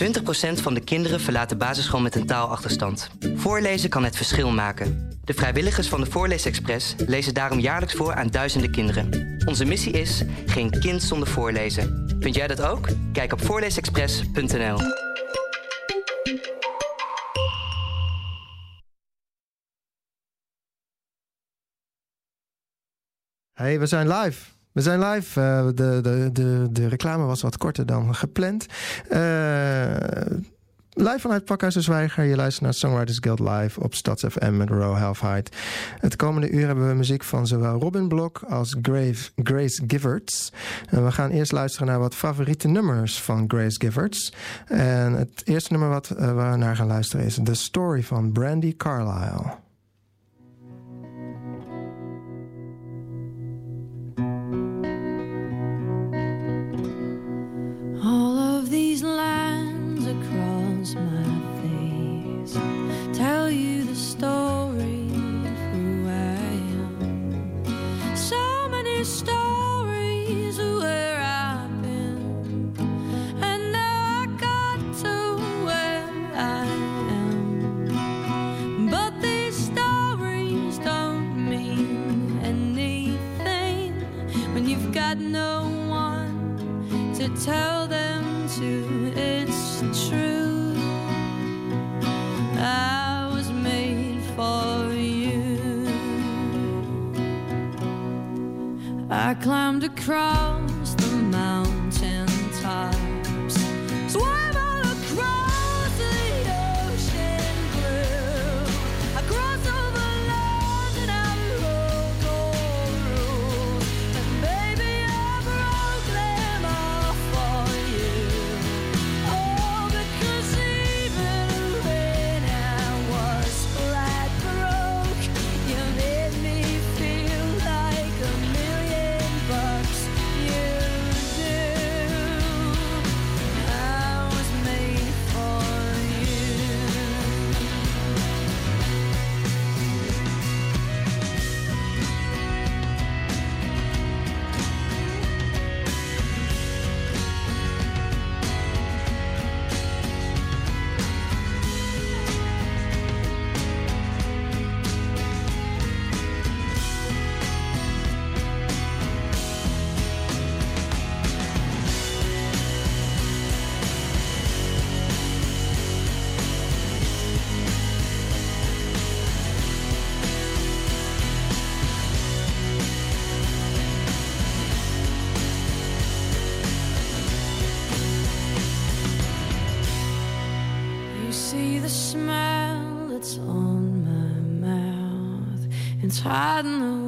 20% van de kinderen verlaat de basisschool met een taalachterstand. Voorlezen kan het verschil maken. De vrijwilligers van de Voorleesexpress lezen daarom jaarlijks voor aan duizenden kinderen. Onze missie is geen kind zonder voorlezen. Vind jij dat ook? Kijk op voorleesexpress.nl. Hey, we zijn live. We zijn live. Uh, de, de, de, de reclame was wat korter dan gepland. Uh, live vanuit Pakhuis Zwijger. Je luistert naar Songwriters Guild Live op Stads FM met Row Halfheid. Het komende uur hebben we muziek van zowel Robin Blok als Grace Giverts. En we gaan eerst luisteren naar wat favoriete nummers van Grace Giverts. En het eerste nummer wat uh, we naar gaan luisteren is The Story van Brandy Carlisle. I climbed across Hiding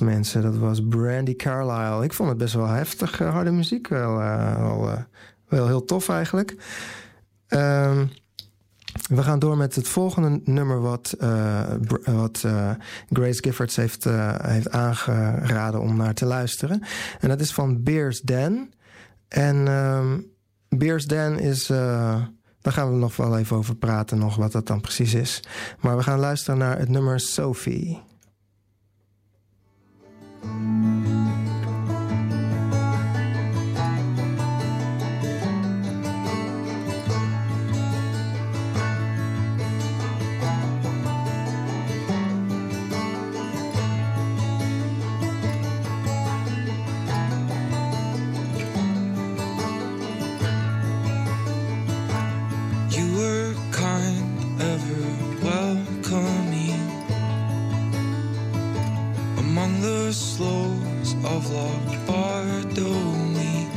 Mensen, dat was Brandy Carlisle. Ik vond het best wel heftig, eh, harde muziek. Wel, eh, wel, eh, wel heel tof eigenlijk. Ehm, we gaan door met het volgende nummer wat, wat Grace Giffords heeft, heeft aangeraden om naar te luisteren. En dat is van Beers Den. En ehm Beers Den is... Daar gaan we nog wel even over praten, nog wat dat dan precies is. Maar we gaan luisteren naar het nummer Sophie. Música among the slopes of La Bardoni.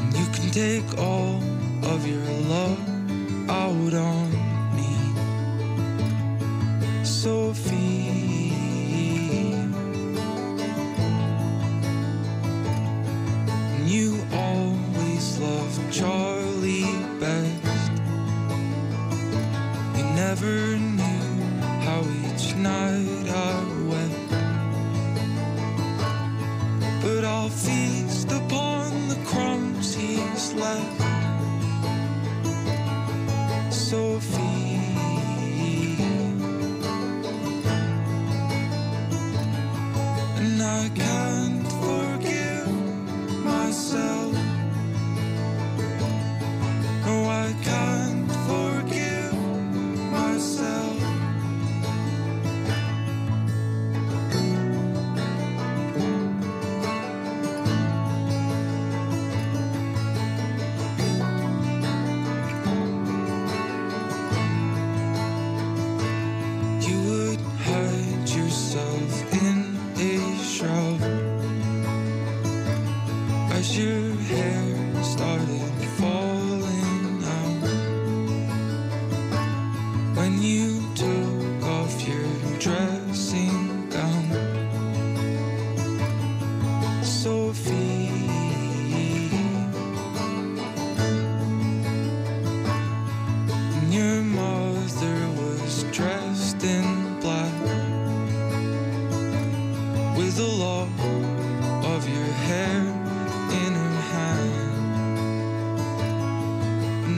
And you can take all of your love out on me, Sophie.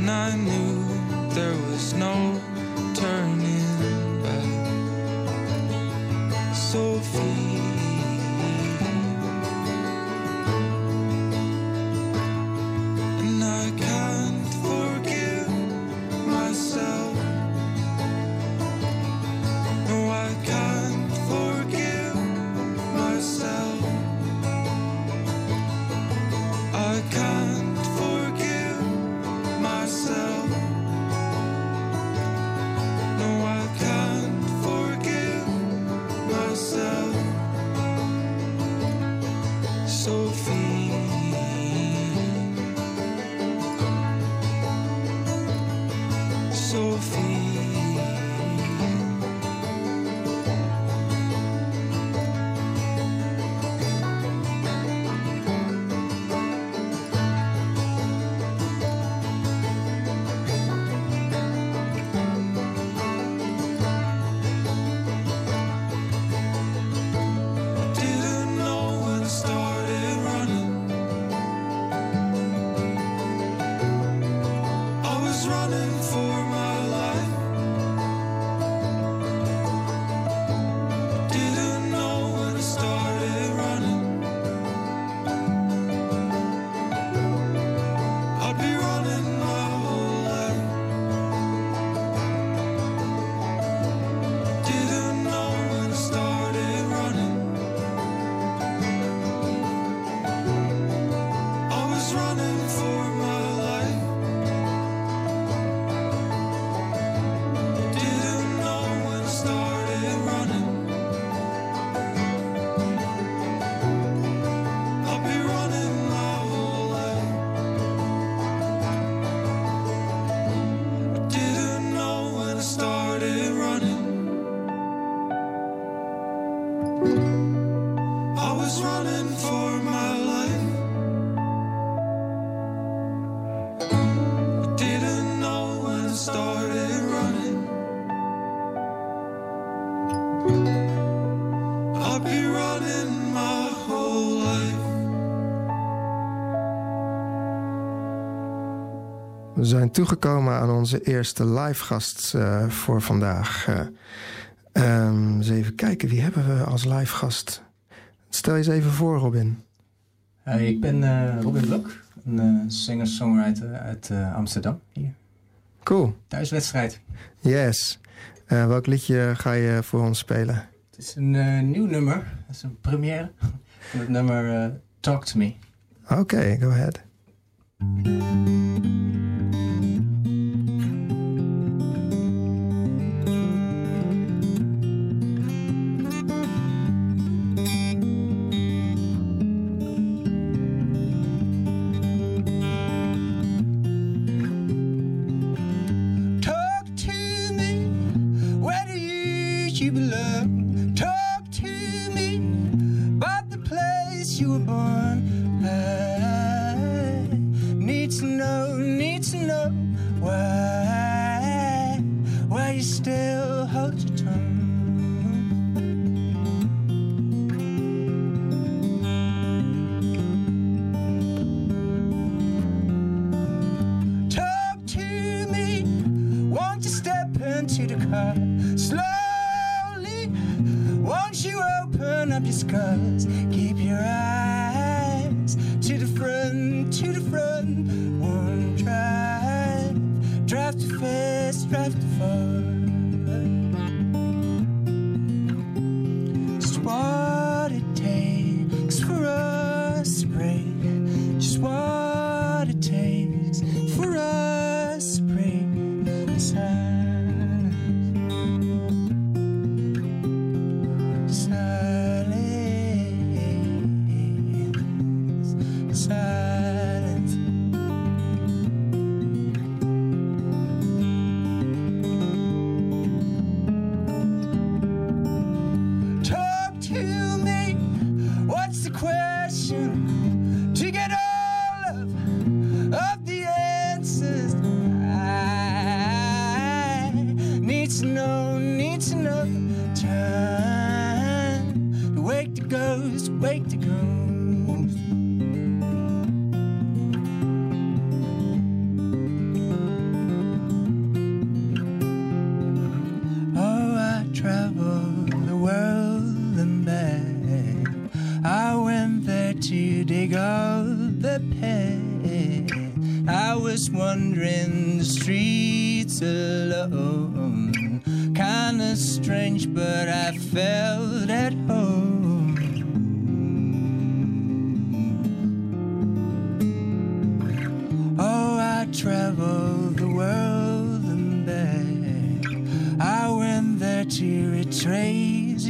No, I zijn toegekomen aan onze eerste live gast uh, voor vandaag. Uh, um, eens even kijken, wie hebben we als live gast? Stel je eens even voor, Robin. Hey, ik ben uh, Robin Blok, een singer-songwriter uit Amsterdam. Hier. Cool. Thuiswedstrijd. Yes. welk liedje ga je voor ons spelen? Het is een nieuw nummer. Het is een première van het nummer Talk to Me. Oké, okay, go ahead. you to come slowly. Won't you open up your skies? Keep your eyes to the front, to the front. One drive, drive to fast, drive to far.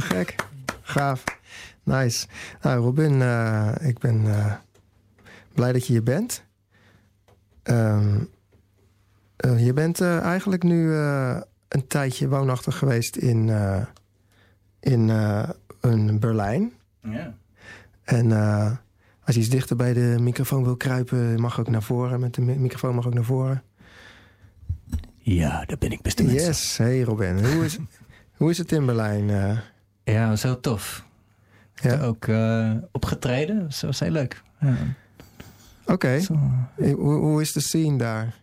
te gek. Gaaf. Nice. Nou, Robin, uh, ik ben uh, blij dat je hier bent. Um, uh, je bent eigenlijk nu een tijdje woonachtig geweest in, in, in Berlijn. Ja. En als je iets dichter bij de microfoon wil kruipen, mag ook naar voren. Met de microfoon mag ook naar voren. Ja, daar ben ik beste mensen. Yes, hey Robin. Hoe is, hoe is het in Berlijn? Ja, heel tof. Ja. Ook uh, opgetreden, dat was heel leuk. Ja. Oké. Okay. Hoe, hoe, is de scene daar?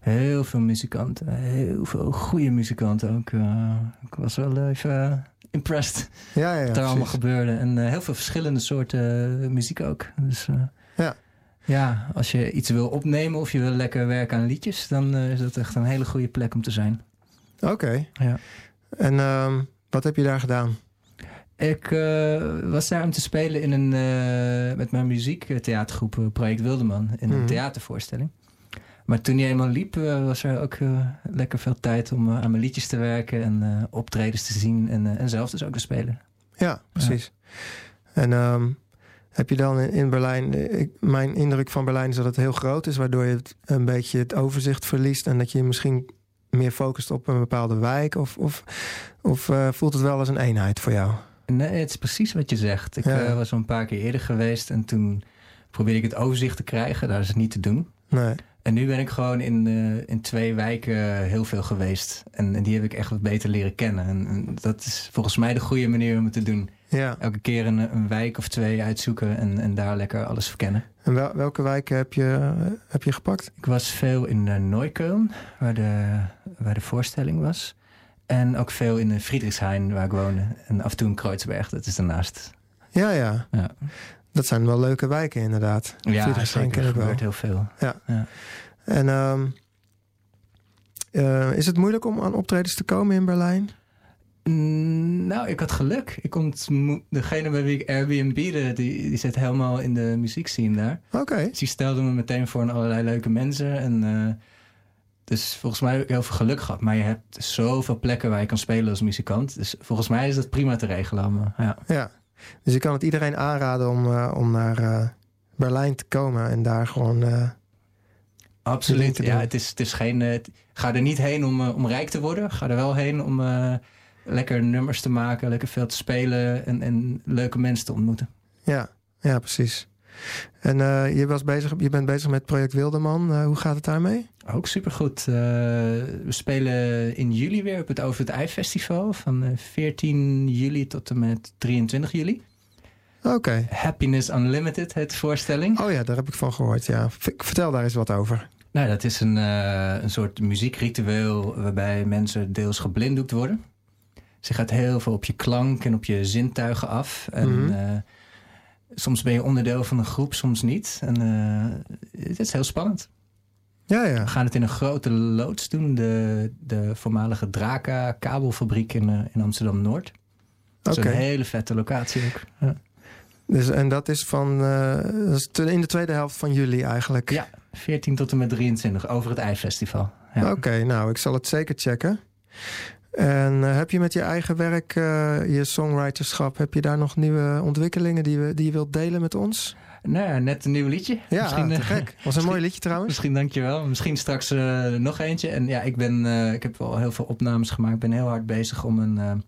Heel veel muzikanten, heel veel goede muzikanten ook. Uh, ik was wel even impressed Ja, ja, wat er allemaal gebeurde. En eh, heel veel verschillende soorten eh, muziek ook. Dus eh, Ja. ja, als je iets wil opnemen of je wil lekker werken aan liedjes, dan eh, is dat echt een hele goede plek om te zijn. Oké. Ja. En ehm, wat heb je daar gedaan? Ik eh, was daar om te spelen in een, eh, met mijn muziektheatergroep eh, Project Wildeman in een Mhm. theatervoorstelling. Maar toen die eenmaal liep, was er ook lekker veel tijd om aan mijn liedjes te werken en optredens te zien en, en zelf dus ook te spelen. Ja, precies. En ehm, heb je dan in, in Berlijn... Ik, mijn indruk van Berlijn is dat het heel groot is... waardoor je het, een beetje het overzicht verliest... en dat je misschien meer focust op een bepaalde wijk? Of, of, of voelt het wel als een eenheid voor jou? Nee, het is precies wat je zegt. Ik Ja. eh, was al een paar keer eerder geweest en toen probeerde ik het overzicht te krijgen. Daar is het niet te doen. Nee. En nu ben ik gewoon in, eh, in twee wijken heel veel geweest. En, en die heb ik echt wat beter leren kennen. En, en dat is volgens mij de goede manier om het te doen. Ja. Elke keer een, een wijk of twee uitzoeken en, en daar lekker alles verkennen. En wel, welke wijken heb je, heb je gepakt? Ik was veel in uh, Neukölln, waar de, waar de voorstelling was. En ook veel in eh, Friedrichshain, waar ik woonde. En af en toe in Kreuzberg, dat is daarnaast. Ja, ja. Ja. Dat zijn wel leuke wijken inderdaad. Ja, Friedrichshain ken Er ik wel. gebeurt heel veel. En ehm, eh, is het moeilijk om aan optredens te komen in Berlijn? Mm, nou, ik had geluk. Ik ontmo- degene bij wie ik Airbnb'de, die, die zit helemaal in de muziekscene daar. Oké. Dus die stelde me meteen voor een allerlei leuke mensen. En, eh, dus volgens mij heb ik heel veel geluk gehad. Maar je hebt zoveel plekken waar je kan spelen als muzikant. Dus volgens mij is dat prima te regelen allemaal. Ja. Ja. Dus ik kan het iedereen aanraden om, eh, om naar eh, Berlijn te komen en daar gewoon. eh, Absoluut. Ja, het is, het is geen, ga er niet heen om, om rijk te worden. Ga er wel heen om lekker nummers te maken, lekker veel te spelen en, en leuke mensen te ontmoeten. ja, ja, precies. En eh, je, was bezig, je bent bezig met project Wilderman. Eh, hoe gaat het daarmee? Ook supergoed. Eh we spelen in juli weer op het Over het Ei Festival. Van eh, 14 juli tot en met 23 juli. Oké. Happiness Unlimited, het voorstelling. Oh ja, daar heb ik van gehoord. Ja. Vertel daar eens wat over. Nou, dat is een, een soort muziekritueel waarbij mensen deels geblinddoekt worden. Je gaat heel veel op je klank en op je zintuigen af. En Mhm. Soms ben je onderdeel van een groep, soms niet. En eh, het is heel spannend. Ja, ja. We gaan het in een grote loods doen. De, de voormalige Draka kabelfabriek in, eh, in Amsterdam-Noord. Dat Oké. is een hele vette locatie ook. Ja. Dus, en dat is van eh, dat is te- in de tweede helft van juli eigenlijk. Ja. 14 tot en met 23 over het IJfestival. Ja. Oké, nou, ik zal het zeker checken. En eh, heb je met je eigen werk, eh, je songwriterschap, heb je daar nog nieuwe ontwikkelingen die, we, die je wilt delen met ons? Nou ja, net een nieuw liedje. Ja, Misschien, te eh, gek. Was een mooi liedje trouwens. Misschien dankjewel. Misschien straks nog eentje. En ja, ik, ben, ik heb wel heel veel opnames gemaakt. Ik ben heel hard bezig om een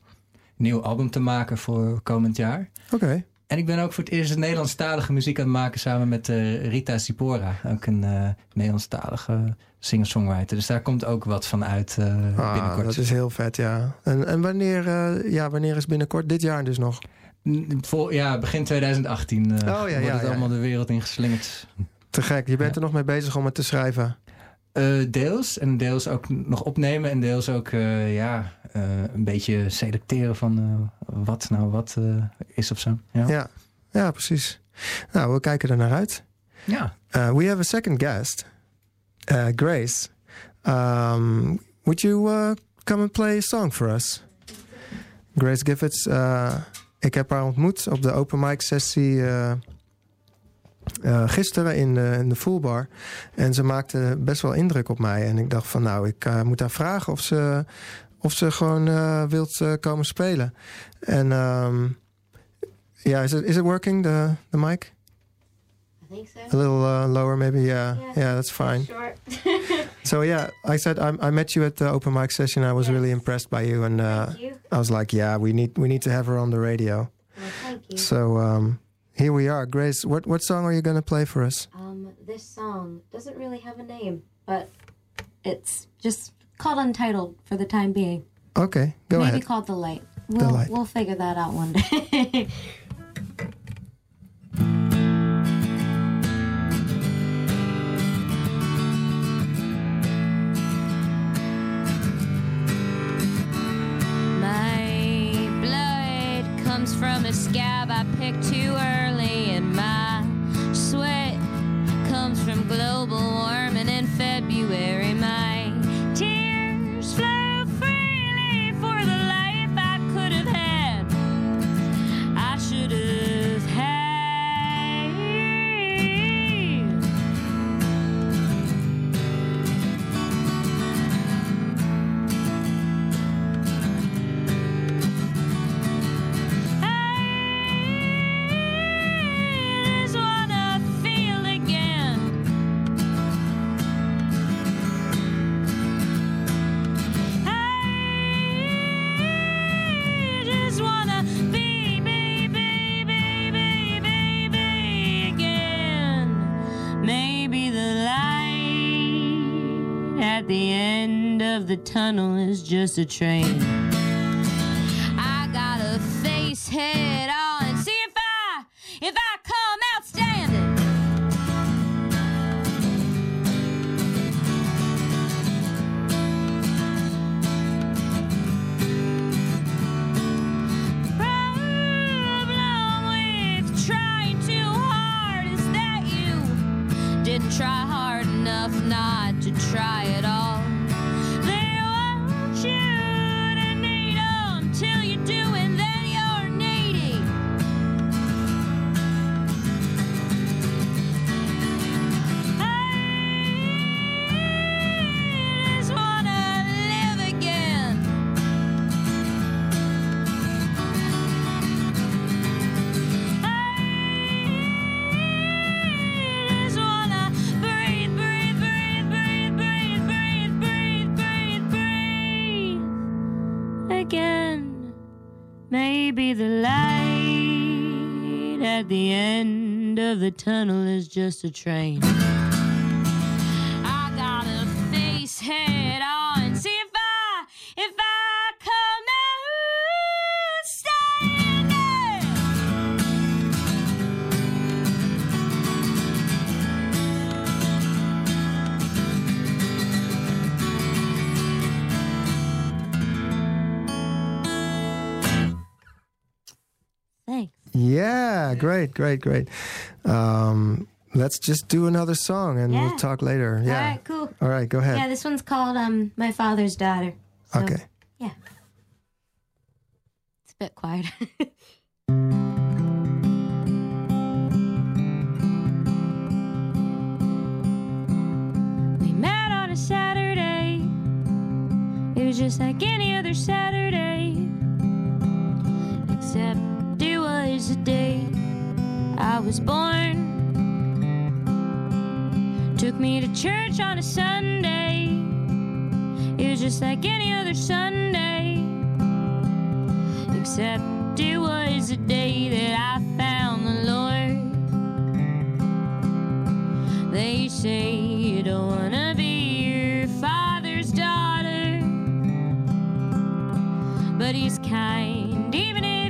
nieuw album te maken voor komend jaar. Oké. En ik ben ook voor het eerst Nederlandstalige muziek aan het maken samen met eh, Rita Sipora. Ook een eh Nederlandstalige singer-songwriter. Dus daar komt ook wat van uit eh, Ah, binnenkort. dat is heel vet, ja. En, en wanneer, ja, wanneer is binnenkort? Dit jaar dus nog? Vol, ja, begin 2018 eh Oh, ja, wordt ja, het ja. allemaal de wereld ingeslingerd. Te gek. Je bent er nog mee bezig om het te schrijven. Deels. En deels ook nog opnemen. En deels ook ja, een beetje selecteren van wat nou wat eh, is of zo. Ja. Ja, ja precies. Nou, we kijken er naar uit. ja. Uh, we have a second guest, uh, Grace. Um, would you uh, come and play a song for us? Grace Giffords. Ik heb haar ontmoet op de open mic sessie uh, gisteren in de, in de Full Bar. En ze maakte best wel indruk op mij. En ik dacht van nou, ik uh, moet haar vragen of ze, of ze gewoon uh, wilt uh, komen spelen. En um, yeah, is it, is it working, the, the mic? I think so. A little uh, lower, maybe. Yeah, Yeah. yeah, that's fine. Short. So yeah, I said I, I met you at the open mic session. I was Yes. really impressed by you, and uh, you. I was like, yeah, we need we need to have her on the radio. Well, thank you. So um, here we are, Grace. What what song are you going to play for us? Um, this song doesn't really have a name, but it's just called Untitled for the time being. Okay, go Maybe ahead. Maybe called The Light. We'll, Light. we'll figure that out one day. My blood comes from a scab I picked too early, the tunnel is just a train. Tunnel is just a train. Thanks. Yeah, great, great, great. Um, let's just do another song and Yeah. we'll talk later. Yeah. All right, cool. All right, go ahead. Yeah, this one's called um My Father's Daughter. So, okay. Yeah. It's a bit quiet. we met on a Saturday. It was just like any other Saturday. Except it was the day I was born. Took me to church on a Sunday. It was just like any other Sunday. Except it was the day that I found the Lord. They say you don't wanna be your father's daughter. But he's kind, even if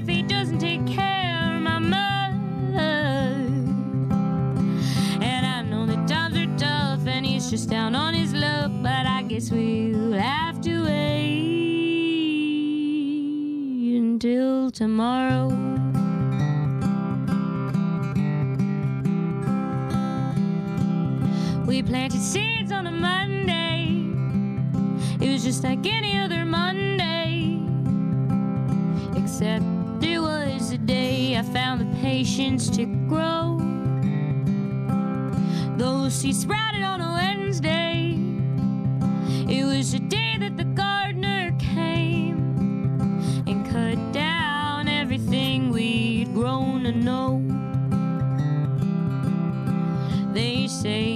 down on his luck, but I guess we'll have to wait until tomorrow. We planted seeds on a Monday. It was just like any other Monday. Except it was the day I found the patience to grow. Those seeds sprouted on a Wednesday. It was the day that the gardener came and cut down everything we'd grown to know. They say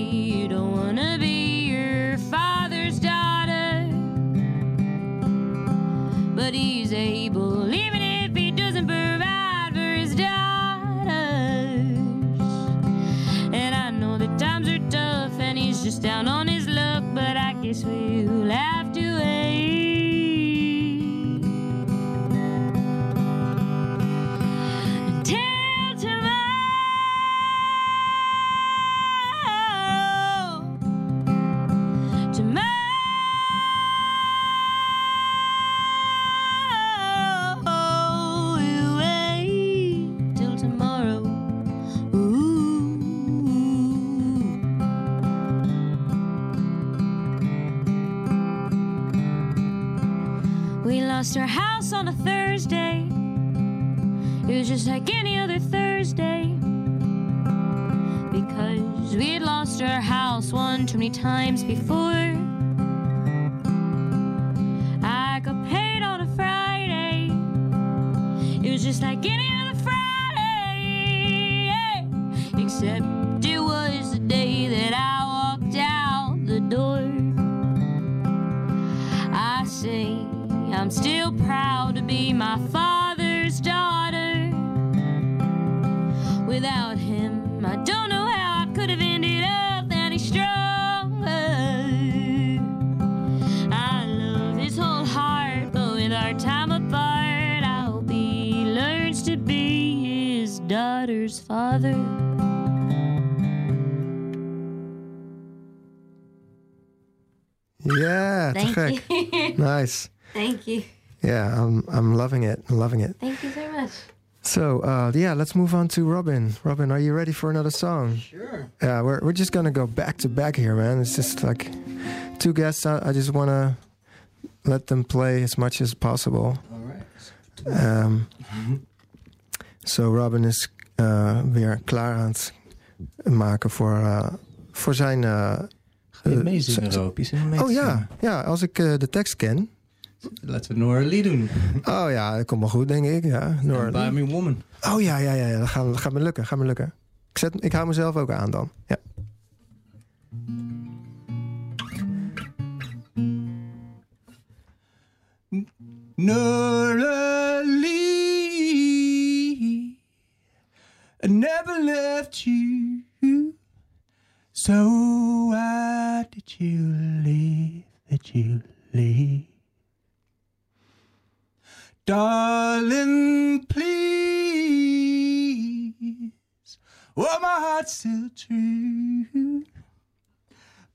Thank you so uh, yeah, let's move on to Robin. Robin, are you ready for another song? Sure. Yeah, we're we're just gonna go back to back here, man. It's just like two guests. I, I just wanna let them play as much as possible. All right. Um, so Robin is uh, weer klaar aan het maken voor, uh, voor zijn. uh, Ga je eh, meezingen, z- Roop? Je zit mee Oh te ja, zingen. ja, als ik eh, de tekst ken. Laten we Nora Lee doen. Oh ja, dat komt wel goed, denk ik. Ja, Nora Buy. Me Woman. Oh ja, ja, ja, ja dat, gaat, dat gaat me lukken. Gaat me lukken. Ik, zet, ik hou mezelf ook aan dan. Ja. Nora Lee, I never left you. So why did you leave? Did you leave? Darling, please. Oh, my heart's still true.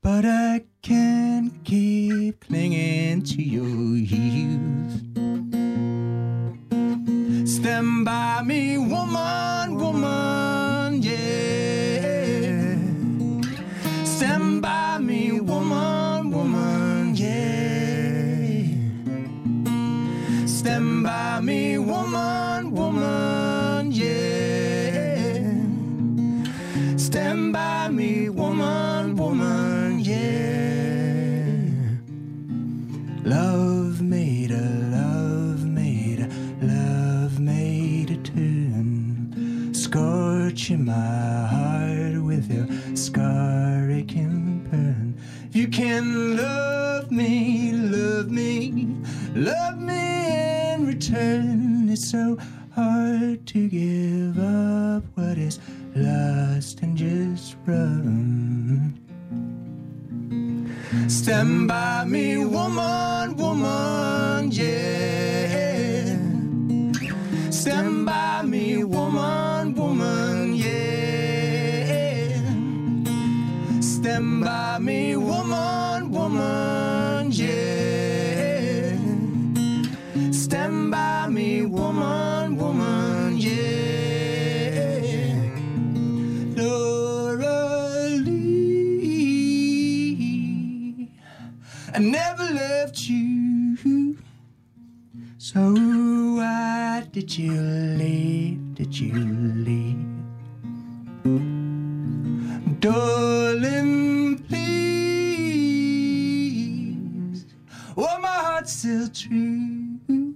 But I can't keep clinging to your youth. Stand by me, woman, woman, yeah. Stand by me, woman, woman, yeah. Stand by me, woman, woman, yeah. Stand by me, woman, woman, yeah. Love made a love made a love made a turn, scorching my heart with your scar aching. You can love me, love me, love me in return. It's so hard to give up what is lost and just run. Stand by me, woman, woman, yeah. Stand by me, woman, woman, yeah. Stand by me, you leave? Did you leave? Darling, please. Oh, my heart's still true.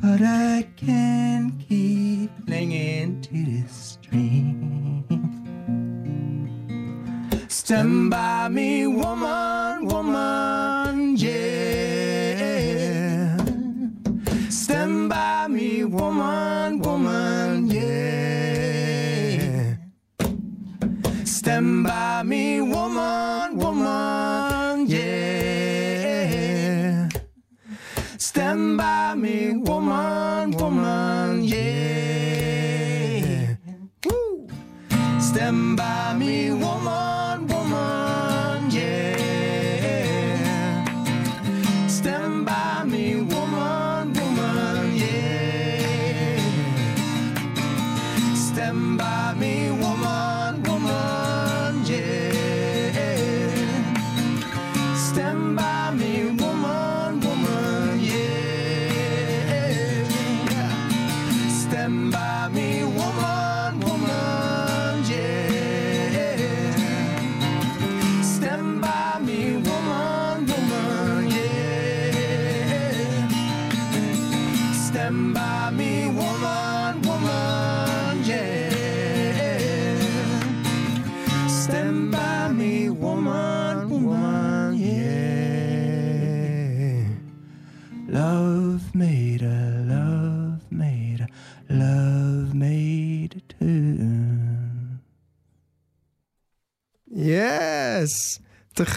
But I can't keep clinging to this dream. Stand by me, woman, woman,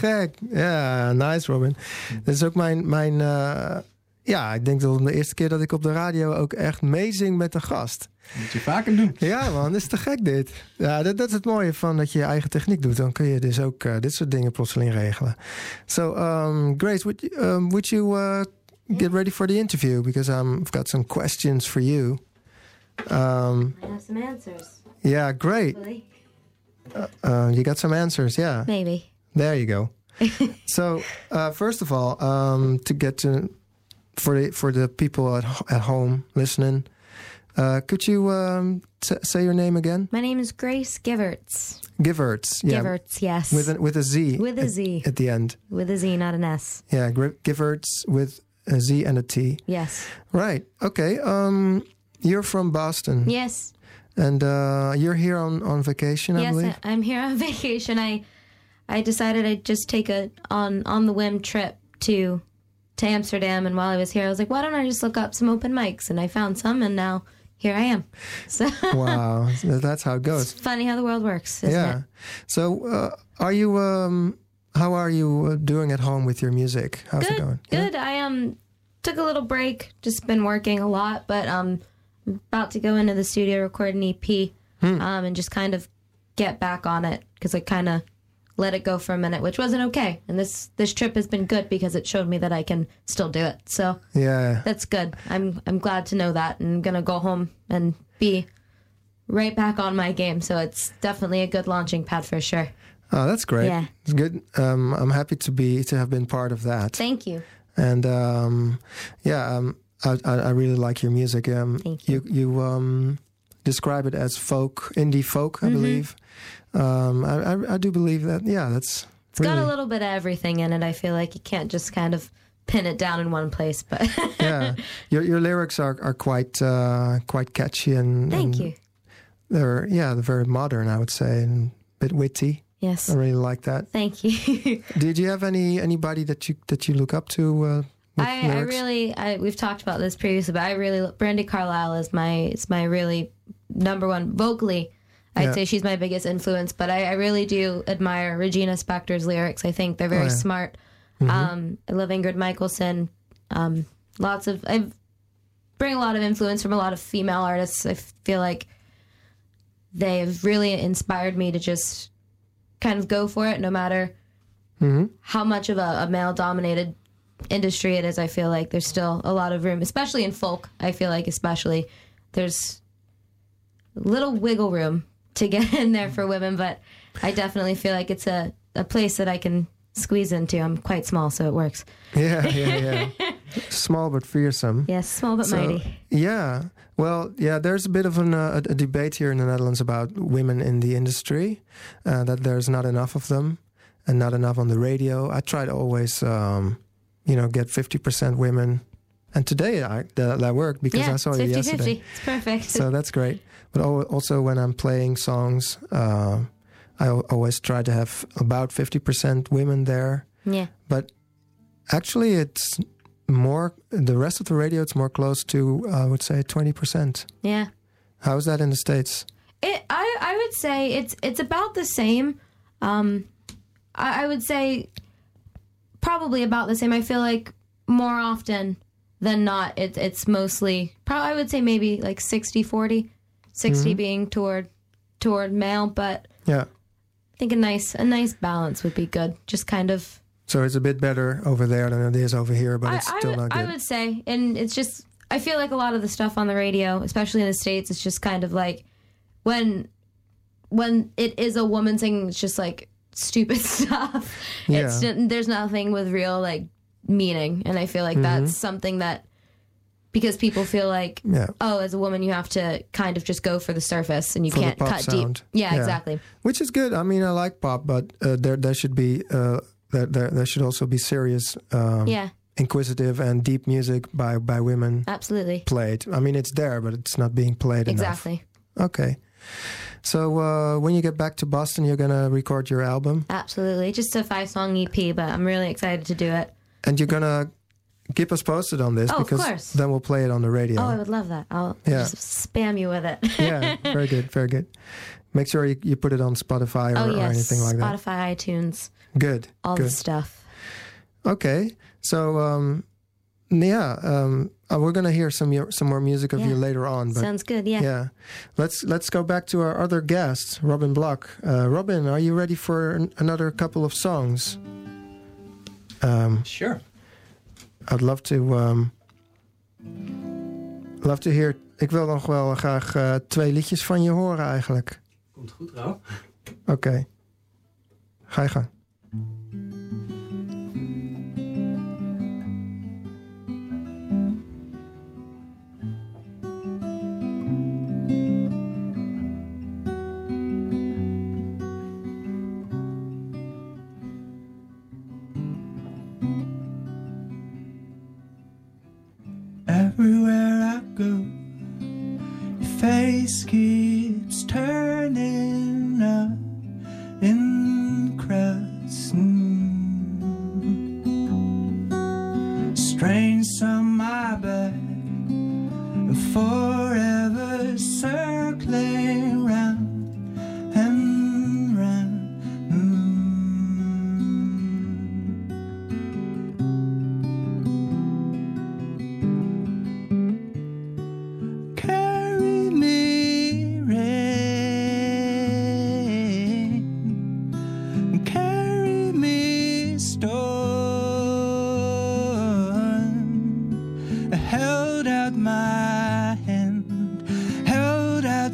gek. Ja, nice Robin. Dat is ook mijn... mijn eh, ja, ik denk dat het de eerste keer dat ik op de radio ook echt meezing met een gast. Moet je vaker doen. Ja man, dat is te gek dit. Ja, dat, dat is het mooie van dat je je eigen techniek doet. Dan kun je dus ook eh, dit soort dingen plotseling regelen. So, um, Grace, would you, um, would you uh, get ready for the interview? Because um, I've got some questions for you. Um, I have some answers. yeah, great. Uh, you got some answers, yeah. Maybe. There you go. so, uh, first of all, um, to get to for the for the people at at home listening, uh, could you um, t- say your name again? My name is Grace Givertz. Givertz, yeah, Givertz, yes. with a, with a Z, With a at, Z. at the end. With a Z, not an S. Yeah, Givertz with a Z and a T. Yes. Right. Okay. Um, you're from Boston, Yes. and uh, you're here on on vacation, I yes, believe. I, I'm here on vacation. I I decided I'd just take a on on the whim trip to to Amsterdam and while I was here I was like, why don't I just look up some open mics and I found some and now here I am. So wow, that's how it goes. it's funny how the world works, isn't yeah. it? So, uh, are you? Um, how are you uh, doing at home with your music? How's it Good. going? Yeah? Good. I um took a little break, just been working a lot, but um I'm about to go into the studio record an EP Hmm. um and just kind of get back on it because I kind of let it go for a minute, which wasn't okay. And this this trip has been good because it showed me that I can still do it. So Yeah. that's good. I'm I'm glad to know that, and I'm gonna go home and be right back on my game. So it's definitely a good launching pad for sure. Oh, that's great. Yeah. It's good. Um, I'm happy to be to have been part of that. Thank you. And um, yeah, um, I, I I really like your music. Um, Thank you you um, describe it as folk, indie folk, Mm-hmm. I believe. Um, I, I I do believe that. Yeah, that's It's got a little bit of everything in it. I feel like you can't just kind of pin it down in one place. But yeah. Your your lyrics are are quite uh, quite catchy and thank and you. They're yeah, they're very modern, I would say, and a bit witty. Yes, I really like that. thank you. Did you have any anybody that you that you look up to? Uh, I, I really, I, we've talked about this previously, but I really, Brandi Carlile is my, is my really number one vocally. I'd Yeah. say she's my biggest influence, but I, I really do admire Regina Spektor's lyrics. I think they're very Oh, yeah. smart. Mm-hmm. Um, I love Ingrid Michaelson. Um, lots of, I bring a lot of influence from a lot of female artists. I feel like they've really inspired me to just kind of go for it, no matter how much of a, a male dominated industry it is. I feel like there's still a lot of room, especially in folk. I feel like, especially, there's little wiggle room to get in there for women, but I definitely feel like it's a, a place that I can squeeze into. I'm quite small, so it works. Yeah, yeah, yeah. Small but fearsome. Yes, small but So, mighty. yeah. Well, yeah. There's a bit of an, uh, a debate here in the Netherlands about women in the industry. Uh, that there's not enough of them, and not enough on the radio. I try to always, um, you know, get 50% women. And today I, that, that worked because Yeah, I saw it's you 50 yesterday. 50. It's perfect. so that's great. But also when I'm playing songs, uh, I always try to have about 50% women there. yeah. But actually, it's more, the rest of the radio, it's more close to, I would say, 20%. Yeah. How is that in the States? It, I, I would say it's it's about the same. Um, I, I would say probably about the same. I feel like more often than not, it, it's mostly. Probably I would say maybe like 60, 40. 60 being toward toward male, but Yeah. I think a nice a nice balance would be good. Just kind of. So it's a bit better over there than it is over here, but I, it's still would- not good. I would say, and it's just I feel like a lot of the stuff on the radio, especially in the states, it's just kind of like when when it is a woman singing, it's just like stupid stuff. It's Yeah. there's nothing with real like meaning, and I feel like Mm-hmm. that's something that because people feel like yeah. oh, as a woman, you have to kind of just go for the surface, and you For can't cut sound. deep. Yeah, Yeah. exactly. Which is good. I mean, I like pop, but uh, there there should be uh, there, there there should also be serious um, Yeah, inquisitive and deep music by by women Absolutely. played. I mean, it's there, but it's not being played enough. Exactly. Okay. So uh, when you get back to Boston, you're gonna record your album, Absolutely. Just a five song EP, but I'm really excited to do it. and you're gonna keep us posted on this Oh, of because course. then we'll play it on the radio. Oh, I would love that. I'll Yeah. just spam you with it. yeah, very good, very good. Make sure you, you put it on Spotify or, oh, or anything like that. Spotify, iTunes, Good, all good. the stuff. Okay, so um, yeah, um, uh, we're gonna hear some some more music of Yeah. you later on. But Sounds good. Yeah. yeah, let's let's go back to our other guest, Robin Block. Uh, Robin, are you ready for an- another couple of songs? Um, Sure. I'd love to um, love to hear. Ik wil nog wel graag eh, twee liedjes van je horen eigenlijk. Komt goed, Ro. Oké, ga je gang.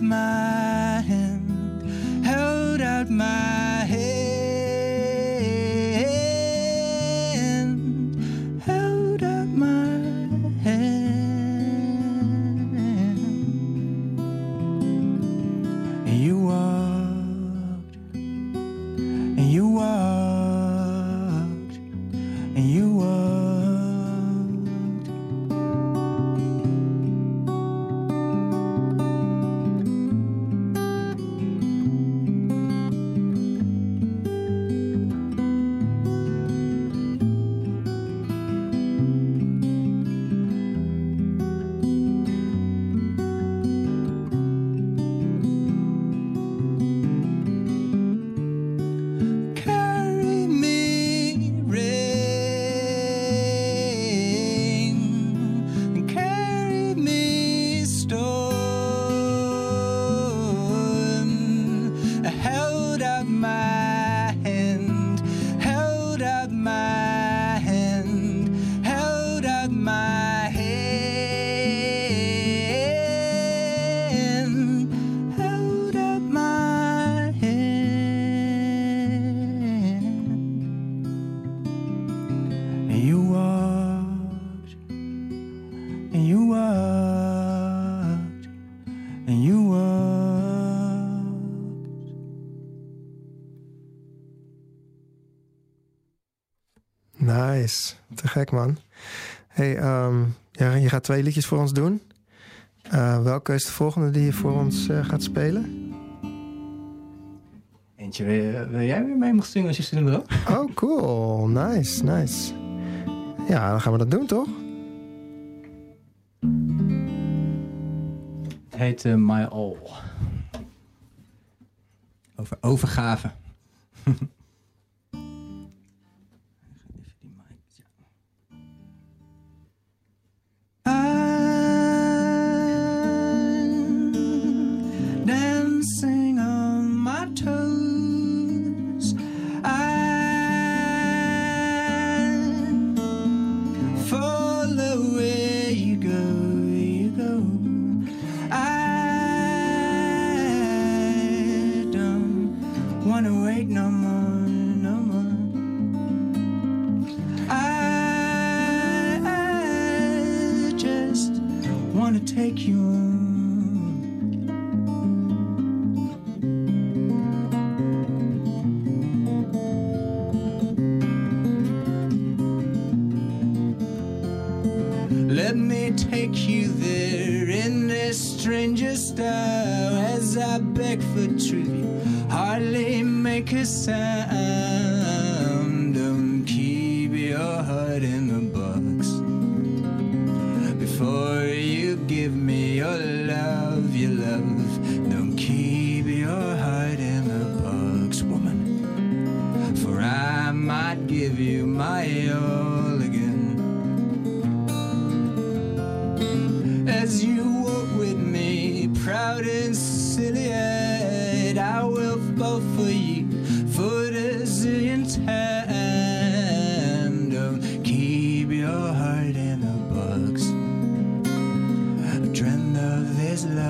My man. Hey, ehm, ja, je gaat twee liedjes voor ons doen. Eh, welke is de volgende die je voor ons eh, gaat spelen? Eentje, wil, wil jij weer mee mogen zingen als je zin erop? Oh, cool. Nice, nice. Ja, dan gaan we dat doen, toch? Het heet eh, My All. Over overgave.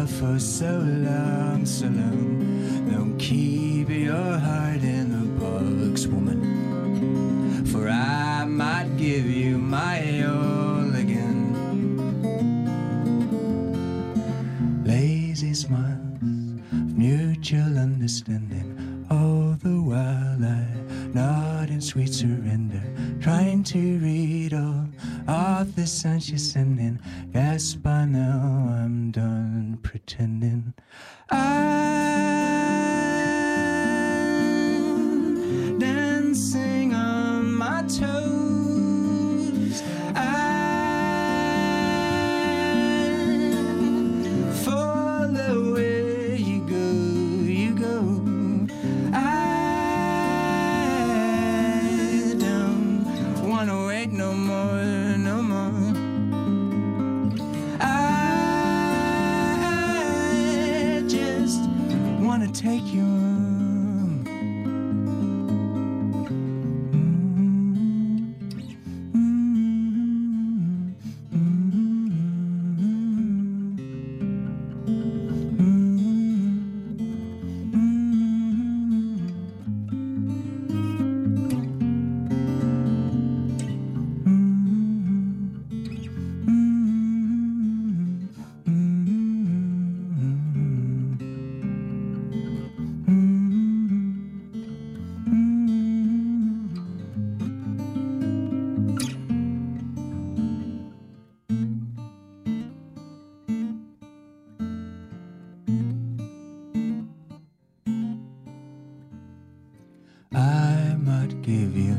for so long, so long. Don't keep your heart in a box, woman. For I might give you my all again. Lazy smiles of mutual understanding. All the while I nod in sweet surrender, trying to read Arthur Sanchez and sending. Yes, by now I'm done pretending I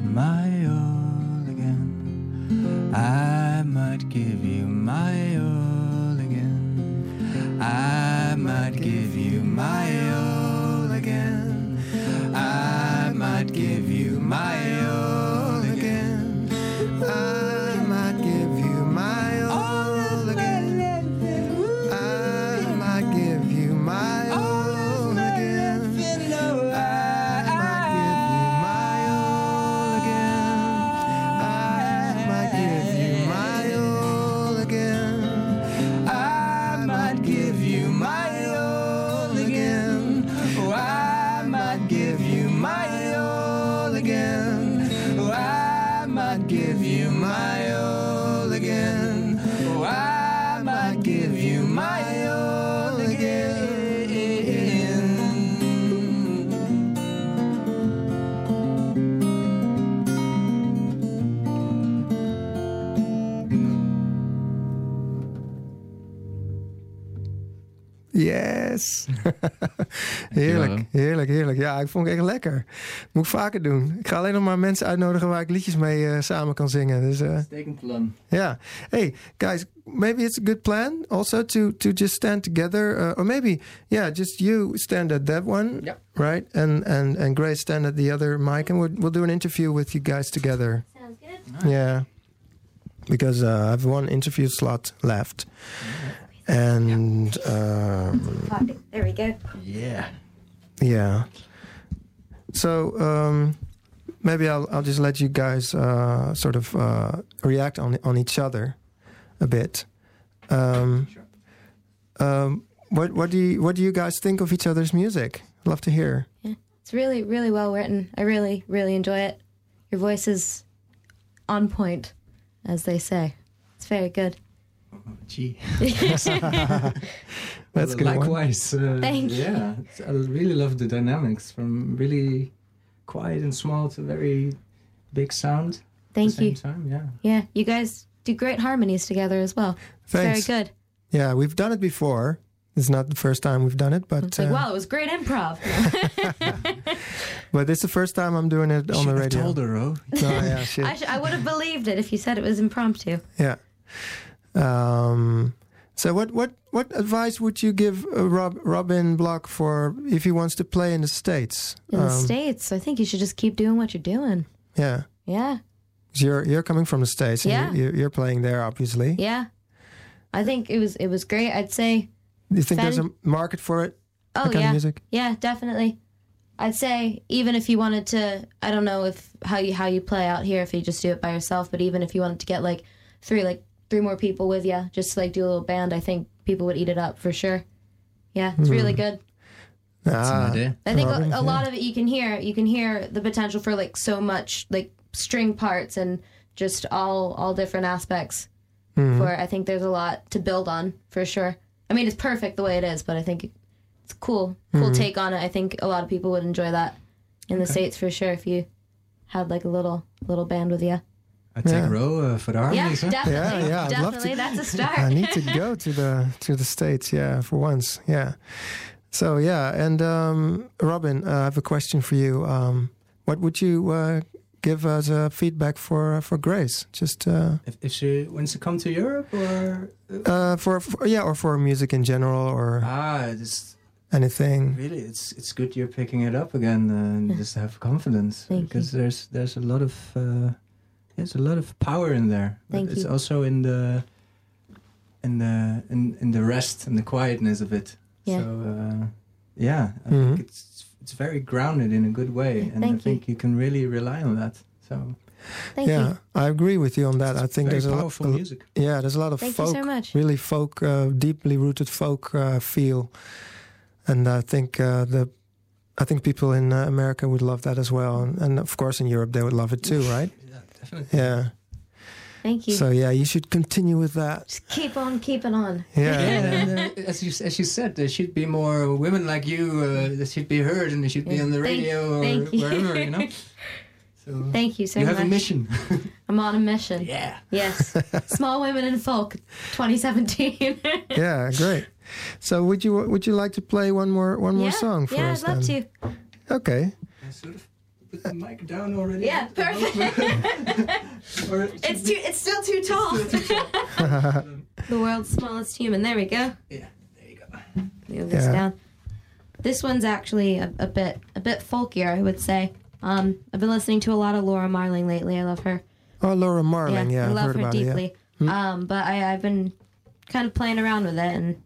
my all again. I might give you my all again. I might give you my all heerlijk, heerlijk, heerlijk. Ja, ik vond het echt lekker. Moet ik vaker doen. Ik ga alleen nog maar mensen uitnodigen waar ik liedjes mee eh, samen kan zingen. Dus eh, Uitstekend plan. yeah. Hey, guys, maybe it's a good plan also to to just stand together, uh, or maybe yeah, just you stand at that one, Yeah. right, and and and Grace stand at the other mic, and we'll we'll do an interview with you guys together. Sounds good. Yeah, because uh, I have one interview slot left, and um, There we go. Yeah. yeah. So um, maybe I'll I'll just let you guys uh, sort of uh, react on on each other a bit. Um, um, what what do you what do you guys think of each other's music? Love to hear. Yeah, It's really, really well written. I really, really enjoy it. Your voice is on point, as they say. It's very good. Gee. That's a good one. Likewise. Uh, Thank you. yeah, It's- I really love the dynamics from really quiet and small to very big sound. at Thank the you. same time. Yeah. Yeah, you guys do great harmonies together as well. It's Thanks. very good. Yeah, we've done it before. It's not the first time we've done it, but It's like, uh, wow, it was great improv. but it's the first time I'm doing it on Should the have radio. told her, oh. No, yeah. I, sh- I would have believed it if you said it was impromptu. Yeah. Um, so what what what advice would you give uh, Rob Robin Block for if he wants to play in the states? In the Um, States, I think you should just keep doing what you're doing. Yeah, Yeah. you're you're coming from the states. And Yeah. you, you're playing there, obviously. Yeah. I think it was it was great. I'd say Do you think there's a market for it? oh kind yeah. of music. Yeah, definitely. I'd say even if you wanted to I don't know if how you how you play out here if you just do it by yourself, but even if you wanted to get like three like three more people with you, just like do a little band, I think people would eat it up for sure. Yeah, it's really Hmm. good. That's Ah, an idea. I think Robin, a, a yeah. lot of it you can hear you can hear the potential for like so much like string parts and just all all different aspects Mm-hmm. where I think there's a lot to build on for sure. I mean it's perfect the way it is, but I think it's cool. Cool Mm-hmm. take on it. I think a lot of people would enjoy that in the States for sure if you had like a little little band with you. I take Yeah. row uh, for the Yeah, harmonies, huh? definitely. Yeah, yeah, I'd love to- definitely. That's a start. I need to go to the to the states. Yeah, for once. Yeah. So yeah, and um, Robin, uh, I have a question for you. Um, what would you uh, give as a feedback for uh, for Grace? Just uh, If, if she wants to come to Europe or... uh, for, for yeah, or for music in general, or Ah, it's anything. really, it's it's good you're picking it up again and just have confidence. Thank because there's there's a lot of... There's a lot of power in there. But Thank it's you. also in the... In the in, in the rest and the quietness of it. Yeah. So uh, yeah, I Mhm. think it's it's very grounded in a good way, and Thank I think you can really rely on that. So Thank yeah, you. I agree with you on that. I think very there's a lot. powerful music. Yeah, there's a lot of Thank you folk, so much. really folk, uh, deeply rooted folk uh, feel, and I think uh, the, I think people in uh, America would love that as well, and, and of course in Europe they would love it too, right? Yeah, definitely. Yeah. Thank you. So yeah, you should continue with that. Just keep on keeping on. Yeah. Yeah, and, uh, as you as you said, there should be more women like you. Uh, that should be heard, and they should be on the Thank- radio or thank wherever. You know. So Thank you so you much. have a mission. I'm on a mission. yeah. Yes. Small Women in Folk 2017. yeah, great. So would you would you like to play one more one more song for yeah, us? I'd love then? to. Okay. I sort of put the mic down already. Yeah, perfect. Or it it's should too. It's still too tall. the world's smallest human. There we go. yeah. There you go. Move this Yeah. down. This one's actually a, a bit a bit folkier, I would say. Um, I've been listening to a lot of Laura Marling lately. I love her. Oh, Laura Marling. Yeah, I I've love heard her about it. Yeah. deeply. Um, but I, I've been kind of playing around with it, and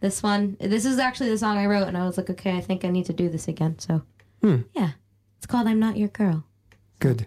this one, this is actually the song I wrote, and I was like, okay, I think I need to do this again. So, Hmm. yeah, it's called "I'm Not Your Girl." Good.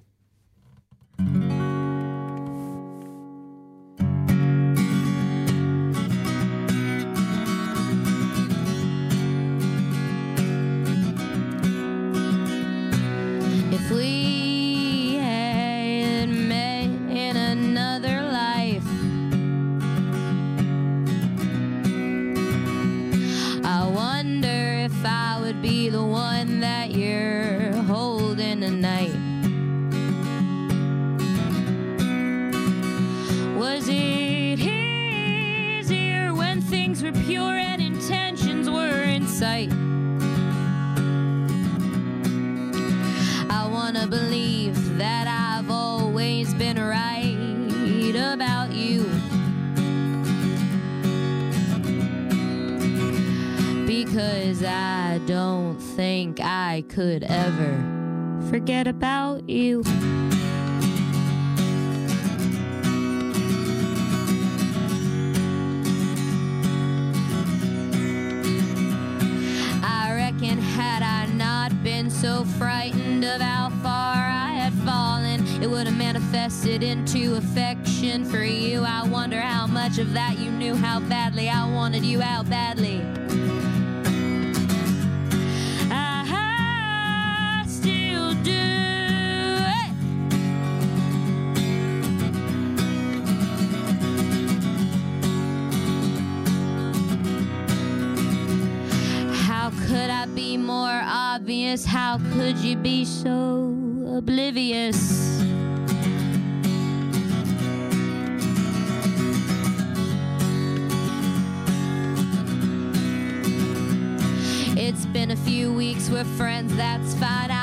Could ever forget about you. I reckon had I not been so frightened of how far I had fallen, it would have manifested into affection for you. I wonder how much of that you knew, how badly I wanted you how badly. how could you be so oblivious? It's been a few weeks, we're friends, that's fine. I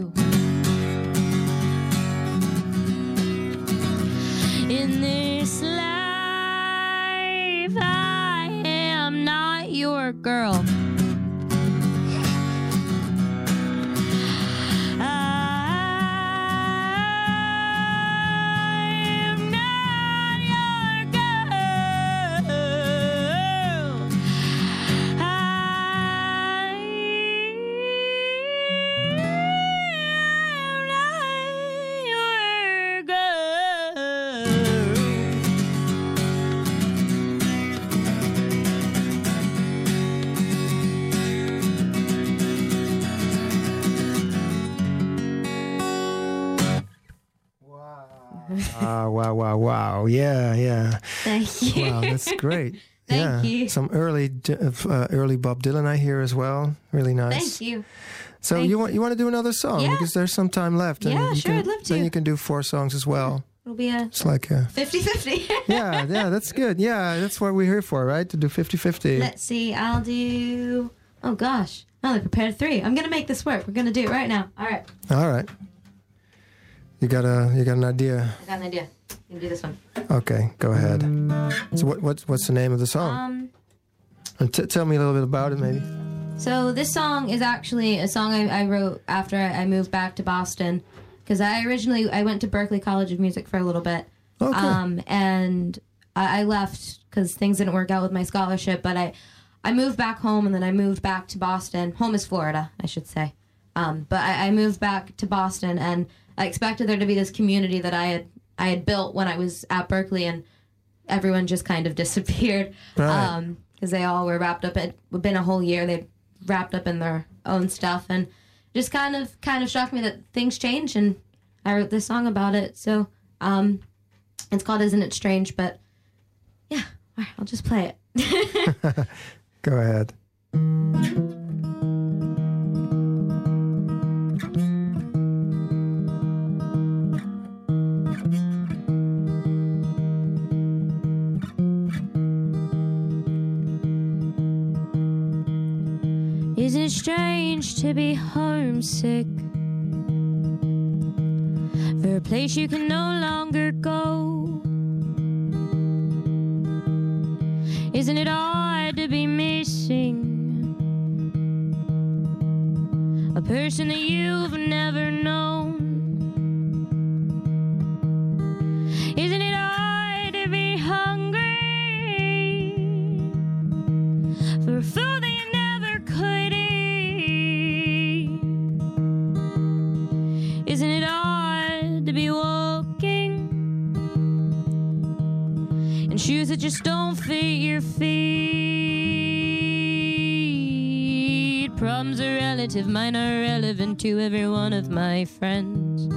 wanted wow. Yeah, yeah. Thank you. Wow, that's great. Thank yeah. you. Some early, uh, early Bob Dylan I hear as well. Really nice. Thank you. So Thank you want you want to do another song Yeah. because there's some time left. Yeah, you sure, can- I'd love to. Then you can do four songs as well. It'll be a It's like a 50 50. yeah, yeah. That's good. Yeah, that's what we're here for, right? To do 50-50. Let's see. I'll do. Oh gosh, I only prepared three. I'm gonna make this work. We're gonna do it right now. All right, All right. You got a you got an idea? I got an idea. You can do this one. Okay, go ahead. So what what's what's the name of the song? Um. And t- tell me a little bit about it, maybe. So this song is actually a song I, I wrote after I I moved back to Boston because I originally I went to Berklee College of Music for a little bit. Okay. Um, and I, I left because things didn't work out with my scholarship. But I, I moved back home, and then I moved back to Boston. Home is Florida, I should say. Um, but I, I moved back to Boston, and I expected there to be this community that I had I had built when I was at Berklee, and everyone just kind of disappeared Right. because they all were wrapped up. It had been a whole year. They wrapped up in their own stuff, and just kind of kind of shocked me that things change. And I wrote this song about it. So um, it's called "Isn't It Strange?" But yeah, all right, I'll just play it. Go ahead. Strange to be homesick for a place you can no longer go? Isn't it odd to be missing a person that you've shoes don't fit your feet? Problems are relative, mine are relevant to every one of my friends.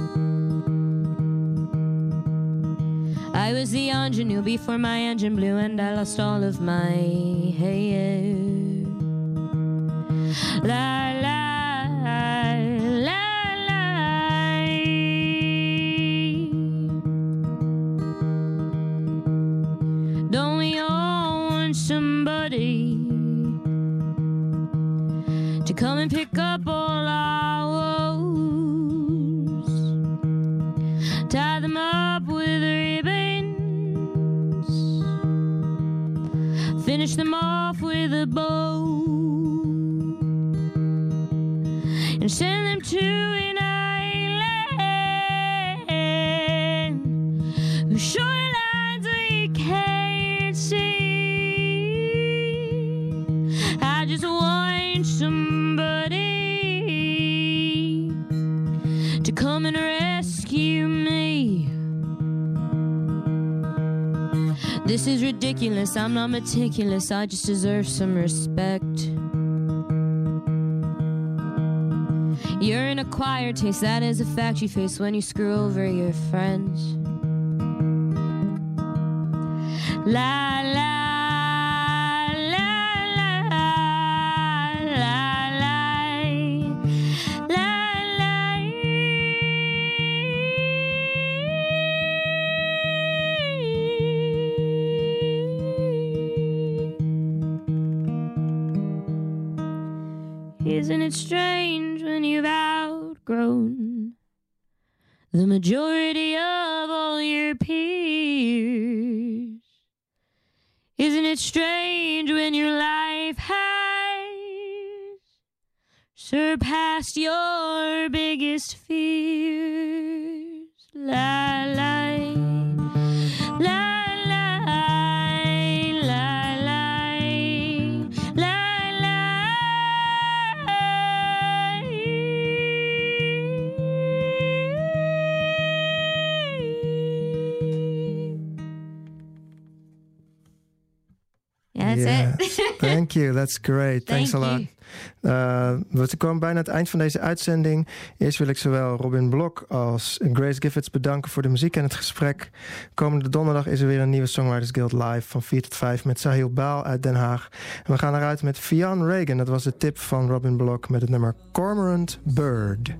I was the ingenue before my engine blew and I lost all of my hair. La not meticulous. I just deserve some respect. You're an acquired taste. That is a fact you face when you screw over your friends. Majority of all your peers? Isn't it strange when your life has surpassed your biggest fears? La la Thank you, that's great. Thanks Thank a lot. Uh, we komen bijna aan het eind van deze uitzending. Eerst wil ik zowel Robin Blok als Grace Giffords bedanken voor de muziek en het gesprek. Komende donderdag is er weer een nieuwe Songwriters Guild live van 4 tot 5 met Sahil Baal uit Den Haag. En we gaan eruit met Fionn Reagan. Dat was de tip van Robin Blok met het nummer Cormorant Bird.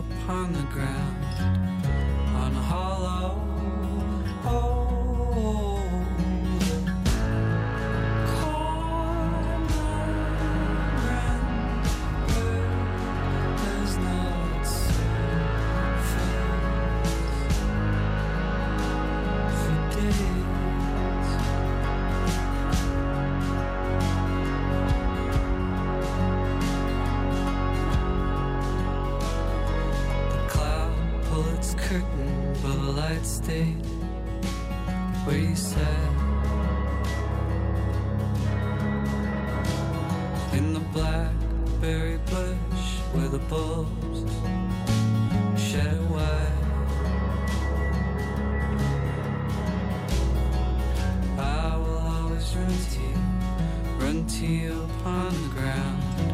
Upon the ground, upon the ground.